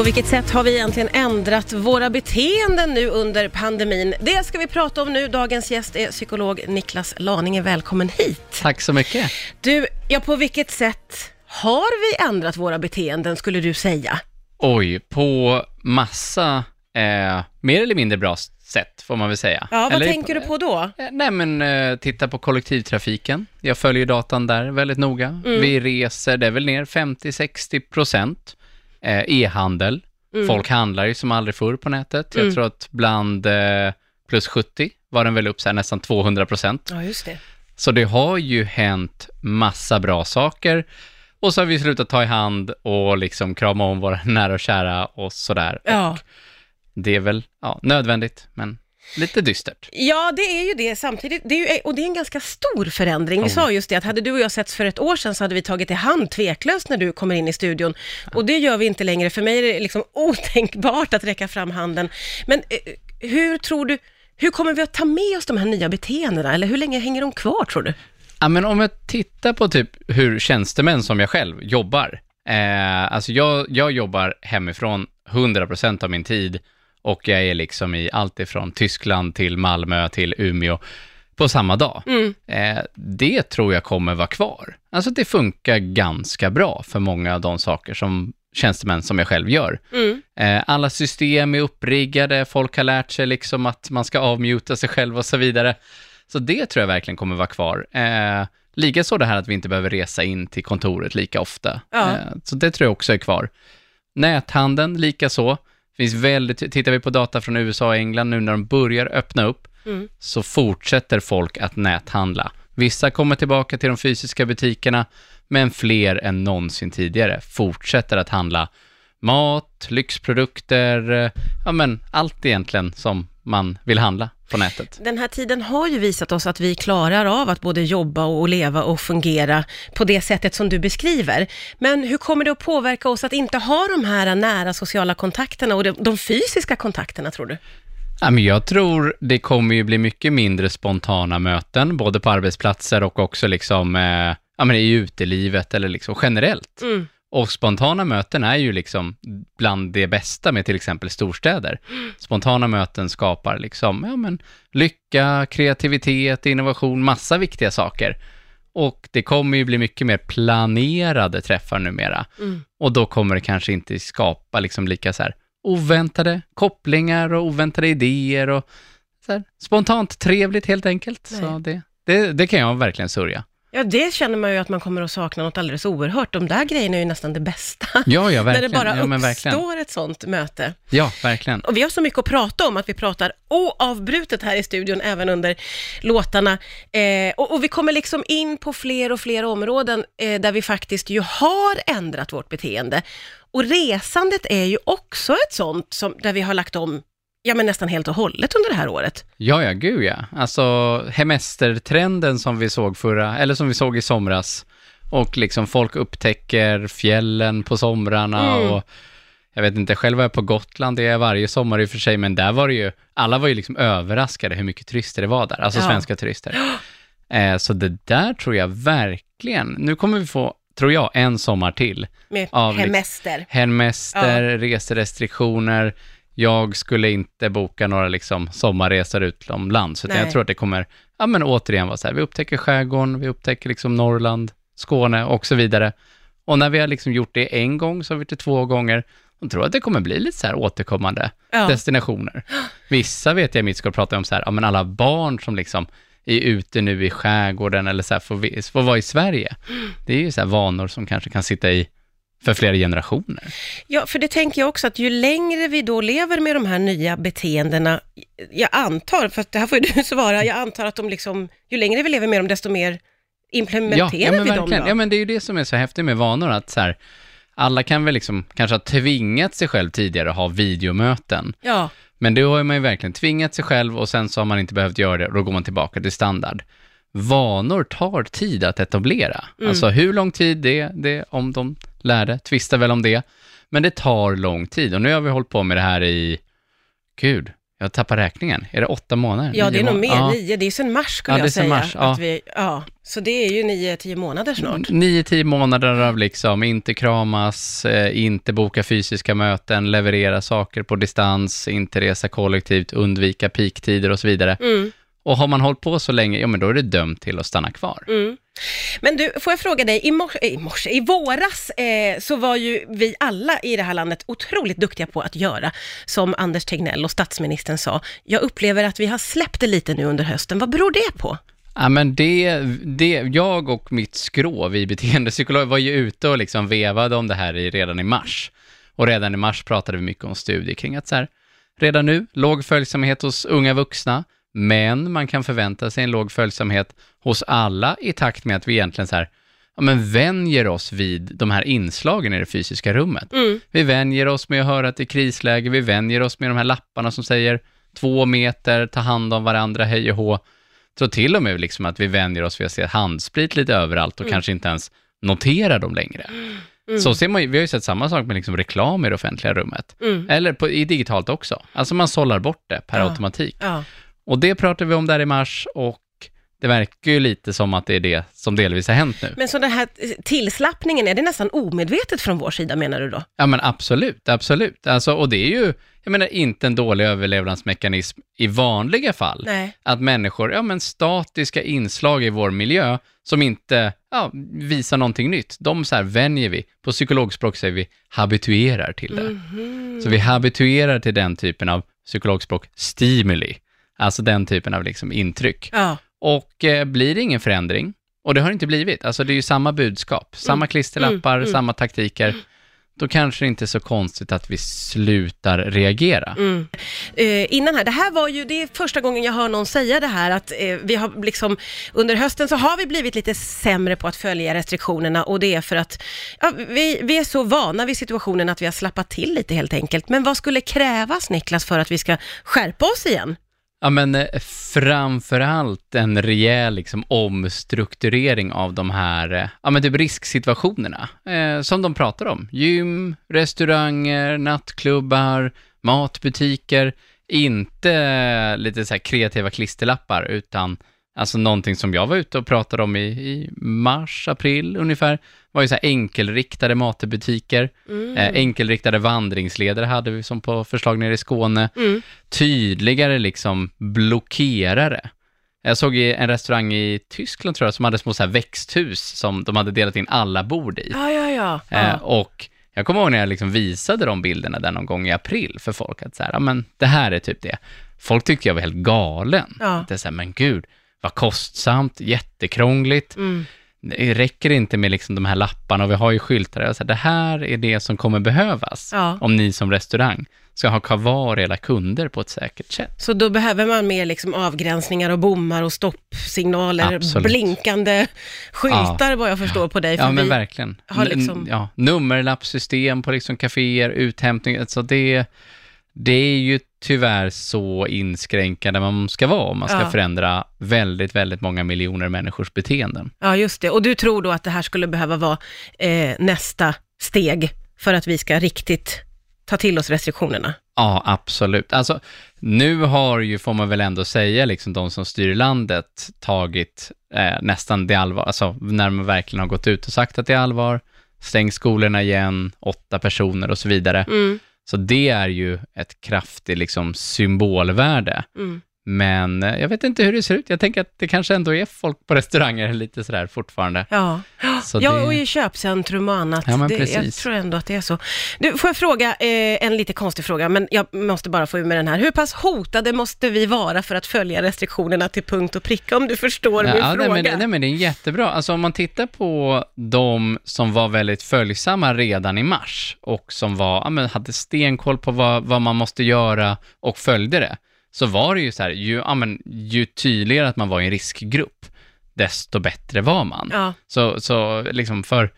På vilket sätt har vi egentligen ändrat våra beteenden nu under pandemin? Det ska vi prata om nu. Dagens gäst är psykolog Niklas Laninge. Välkommen hit. Tack så mycket. Du, ja på vilket sätt har vi ändrat våra beteenden skulle du säga? Oj, på massa eh, mer eller mindre bra sätt får man väl säga. Ja, vad Eller- tänker du på då? Eh, Nej men eh, titta på kollektivtrafiken. Jag följer datan där väldigt noga. Mm. Vi reser, det är väl ner 50-60 procent. Eh, E-handel. Mm. Folk handlar ju som aldrig förr på nätet. Jag Mm. tror att bland eh, plus 70 var den väl upp så här nästan 200 procent. Ja, just det. Så det har ju hänt massa bra saker. Och så har vi slutat ta i hand och liksom krama om våra nära och kära och sådär. Ja. Det är väl ja, nödvändigt, men lite dystert. Ja, det är ju det samtidigt. Det är ju, och det är en ganska stor förändring. Vi Oh. sa just det att hade du och jag setts för ett år sedan så hade vi tagit i hand tveklöst när du kommer in i studion. Och det gör vi inte längre. För mig är det liksom otänkbart att räcka fram handen. Men eh, hur tror du, hur kommer vi att ta med oss de här nya beteendena? Eller hur länge hänger de kvar tror du? Ja, men om jag tittar på typ hur tjänstemän som jag själv jobbar. Eh, alltså jag, jag jobbar hemifrån 100% av min tid och jag är liksom i allt ifrån Tyskland till Malmö till Umeå på samma dag. Mm. Eh, det tror jag kommer vara kvar. Alltså det funkar ganska bra för många av de saker som tjänstemän som jag själv gör. Mm. Eh, alla system är uppriggade, folk har lärt sig liksom att man ska avmuta sig själv och så vidare. Så det tror jag verkligen kommer vara kvar. Eh, Likaså det här att vi inte behöver resa in till kontoret lika ofta. Ja. Eh, så det tror jag också är kvar. Näthandeln likaså. Finns väldigt, tittar vi på data från USA och England nu när de börjar öppna upp, Mm. så fortsätter folk att näthandla. Vissa kommer tillbaka till de fysiska butikerna, men fler än någonsin tidigare fortsätter att handla mat, lyxprodukter, eh, ja men allt egentligen som man vill handla på nätet. Den här tiden har ju visat oss att vi klarar av att både jobba och leva och fungera på det sättet som du beskriver. Men hur kommer det att påverka oss att inte ha de här nära sociala kontakterna och de, fysiska kontakterna, tror du? Ja, men jag tror det kommer ju bli mycket mindre spontana möten, både på arbetsplatser och också liksom, eh, ja, men i utelivet eller liksom generellt. Mm. Och spontana möten är ju liksom bland det bästa med till exempel storstäder. Spontana möten skapar liksom, ja men, lycka, kreativitet, innovation, massa viktiga saker. Och det kommer ju bli mycket mer planerade träffar numera. Mm. Och då kommer det kanske inte skapa liksom lika så här oväntade kopplingar och oväntade idéer och så här, spontant trevligt helt enkelt. Så Nej. det, det, det kan jag verkligen sörja. Ja, det känner man ju att man kommer att sakna något alldeles oerhört. De där grejerna är ju nästan det bästa. Ja, ja, När verkligen. det bara ja, men uppstår verkligen. ett sånt möte. Ja, verkligen. Och vi har så mycket att prata om att vi pratar oavbrutet här i studion, även under låtarna. Eh, och, och vi kommer liksom in på fler och fler områden eh, där vi faktiskt ju har ändrat vårt beteende. Och resandet är ju också ett sånt som, där vi har lagt om Ja, men nästan helt och hållet under det här året. Ja, ja, gud ja. Alltså hemestertrenden som vi såg förra, eller som vi såg i somras. Och liksom folk upptäcker fjällen på somrarna Mm. och jag vet inte, själv var jag på Gotland, det är jag varje sommar i och för sig, men där var det ju, alla var ju liksom överraskade hur mycket turister det var där, alltså Ja. svenska turister. Eh, så det där tror jag verkligen, nu kommer vi få, tror jag, en sommar till. Med Av liksom- hemester. Hemester, reserestriktioner. Jag skulle inte boka några liksom sommarresor utomlands, utan Nej. jag tror att det kommer, ja men återigen vara så här, vi upptäcker skärgården, vi upptäcker liksom Norrland, Skåne och så vidare. Och när vi har liksom gjort det en gång så har vi gjort det två gånger. Och tror att det kommer bli lite så här återkommande Ja. destinationer. Vissa vet jag i mitt ska prata om så här, ja men alla barn som liksom är ute nu i skärgården eller så här får, vi- får vara i Sverige. Det är ju så här vanor som kanske kan sitta i för flera generationer. Ja, för det tänker jag också att ju längre vi då lever med de här nya beteendena, jag antar, fast det här får ju du svara, jag antar att de liksom, ju längre vi lever med dem, desto mer implementerar ja, men vi dem verkligen. då? Ja, men det är ju det som är så häftigt med vanor, att så här, alla kan väl liksom kanske ha tvingat sig själv tidigare att ha videomöten. ja. Men då har man ju verkligen tvingat sig själv och sen så har man inte behövt göra det och då går man tillbaka till standard. Vanor tar tid att etablera. Mm. Alltså hur lång tid det, det om de lärde, tvistar väl om det. Men det tar lång tid och nu har vi hållit på med det här i, gud, jag tappar räkningen. Är det åtta månader? Ja, det är nog mer, Ja. nio, det är sen mars skulle Ja, det är jag säga. mars, ja. Att vi, ja. Så det är ju nio, tio månader snart. Nio, tio månader av liksom inte kramas, eh, inte boka fysiska möten, leverera saker på distans, inte resa kollektivt, undvika peaktider och så vidare. Mm, Och har man hållit på så länge, ja men då är det dömt till att stanna kvar. mm. Men du, får jag fråga dig, i morse, i, morse, i våras eh, så var ju vi alla i det här landet otroligt duktiga på att göra, som Anders Tegnell och statsministern sa. Jag upplever att vi har släppt det lite nu under hösten. Vad beror det på? Ja, men det, det, jag och mitt skrå, vi beteendepsykologer, var ju ute och liksom vevade om det här i, redan i mars. Och redan i mars pratade vi mycket om studier kring att så här, redan nu, låg följsamhet hos unga vuxna, men man kan förvänta sig en låg följsamhet hos alla i takt med att vi egentligen så här, ja, men vänjer oss vid de här inslagen i det fysiska rummet. Mm. Vi vänjer oss med att höra att det är krisläge, vi vänjer oss med de här lapparna som säger två meter, ta hand om varandra, hej och hå. Så till och med liksom att vi vänjer oss vid att se handsprit lite överallt och kanske inte ens noterar dem längre. Så ser man vi har ju sett samma sak med liksom reklam i det offentliga rummet. Mm. Eller på, i digitalt också. Alltså man sållar bort det per Ja. automatik. Ja. Och det pratade vi om där i mars och det verkar ju lite som att det är det som delvis har hänt nu. Men så den här tillslappningen, är det nästan omedvetet från vår sida menar du då? Ja men absolut, absolut. Alltså, och det är ju, jag menar, inte en dålig överlevnadsmekanism i vanliga fall. Nej. Att människor, ja men statiska inslag i vår miljö som inte ja, visar någonting nytt, de så här vänjer vi. På psykologspråk säger vi habituerar till det. Mhm. Så vi habituerar till den typen av psykologspråk stimuli, alltså den typen av liksom intryck. Ja. Och eh, blir det ingen förändring, och det har inte blivit, alltså det är ju samma budskap, samma klisterlappar, mm, mm. samma taktiker, då kanske det inte är så konstigt att vi slutar reagera. Mm. Eh, innan här, det här var ju, det är första gången jag hör någon säga det här, att eh, vi har liksom, under hösten så har vi blivit lite sämre på att följa restriktionerna och det är för att ja, vi, vi är så vana vid situationen att vi har slappat till lite helt enkelt. Men vad skulle krävas, Niklas, för att vi ska skärpa oss igen? Ja, men eh, framför allt en rejäl liksom, omstrukturering av de här eh, ja, men typ risksituationerna eh, som de pratar om. Gym, restauranger, nattklubbar, matbutiker. Inte eh, lite så här kreativa klisterlappar, utan alltså någonting som jag var ute och pratade om i, i mars, april ungefär, var ju så här enkelriktade matbutiker. Eh, enkelriktade vandringsledare hade vi som på förslag nere i Skåne Mm. tydligare liksom blockerare. Jag såg i en restaurang i Tyskland tror jag som hade små så här växthus som de hade delat in alla bord i. Ja, ja, ja. Eh, och jag kommer ihåg när jag liksom visade de bilderna där någon gång i april för folk att så här, men det här är typ det. Folk tyckte jag var helt galen. Ja. Att Det är så här, men gud, vad kostsamt, jättekrångligt. Mm. Det räcker inte med liksom de här lapparna och vi har ju skyltar. Sa, det här är det som kommer behövas Ja. om ni som restaurang ska ha kvar era kunder på ett säkert sätt. Så då behöver man mer liksom avgränsningar och bommar och stoppsignaler, Absolut. blinkande skyltar vad jag förstår på dig. för Ja, men verkligen. har N- liksom- ja, nummerlappssystem på liksom kaféer, uthämtning, alltså det, det är ju tyvärr så inskränkande man ska vara om man ska Ja. förändra väldigt, väldigt många miljoner människors beteenden. Ja, just det. Och du tror då att det här skulle behöva vara eh, nästa steg för att vi ska riktigt ta till oss restriktionerna? Ja, absolut. Alltså, nu har ju, får man väl ändå säga, liksom de som styr landet tagit eh, nästan det allvar, alltså när man verkligen har gått ut och sagt att det är allvar, stäng skolorna igen, åtta personer och så vidare. Mm, så det är ju ett kraftigt liksom, symbolvärde. mm. Men eh, jag vet inte hur det ser ut. Jag tänker att det kanske ändå är folk på restauranger lite sådär fortfarande. Ja, Så ja det- och i köpcentrum och annat. Ja, men det, jag precis. tror ändå att det är så. Nu får jag fråga eh, en lite konstig fråga, men jag måste bara få ur med den här. Hur pass hotade måste vi vara för att följa restriktionerna till punkt och pricka, om du förstår min Ja, nej, fråga? men, nej, men det är jättebra. Alltså om man tittar på de som var väldigt följsamma redan i mars och som var, ja, men hade stenkoll på vad, vad man måste göra och följde det, så var det ju så här, ju, ja, men, ju tydligare att man var i en riskgrupp, desto bättre var man. Ja, Så, så liksom för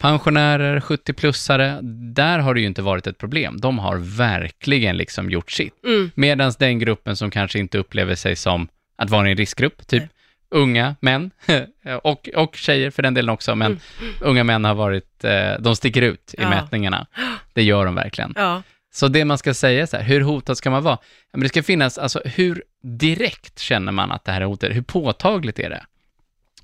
pensionärer, 70-plussare, där har det ju inte varit ett problem. De har verkligen liksom gjort sitt. mm, Medan den gruppen som kanske inte upplever sig som att vara i en riskgrupp, typ unga män, och, och tjejer för den delen också, men unga män har varit, eh, de sticker ut i Ja. mätningarna. Det gör de verkligen. ja. Så det man ska säga är så här, hur hotad ska man vara? Men det ska finnas, alltså hur direkt känner man att det här är hotat? Hur påtagligt är det?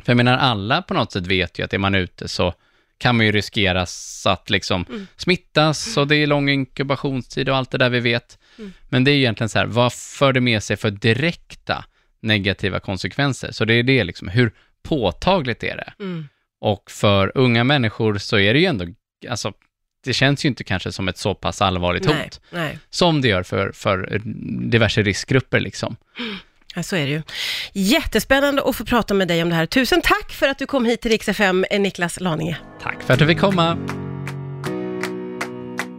För jag menar, alla på något sätt vet ju att är man ute så kan man ju riskera att liksom Mm. smittas och det är lång inkubationstid och allt det där vi vet. Mm. Men det är egentligen så här, vad för det med sig för direkta negativa konsekvenser? Så det är det liksom, hur påtagligt är det? Mm. Och för unga människor så är det ju ändå, alltså, det känns ju inte kanske som ett så pass allvarligt Nej, hot nej. som det gör för, för diverse riskgrupper liksom. Ja, så är det ju. Jättespännande att få prata med dig om det här. Tusen tack för att du kom hit till Rix FM, Niklas Laninge. Tack för att du fick komma.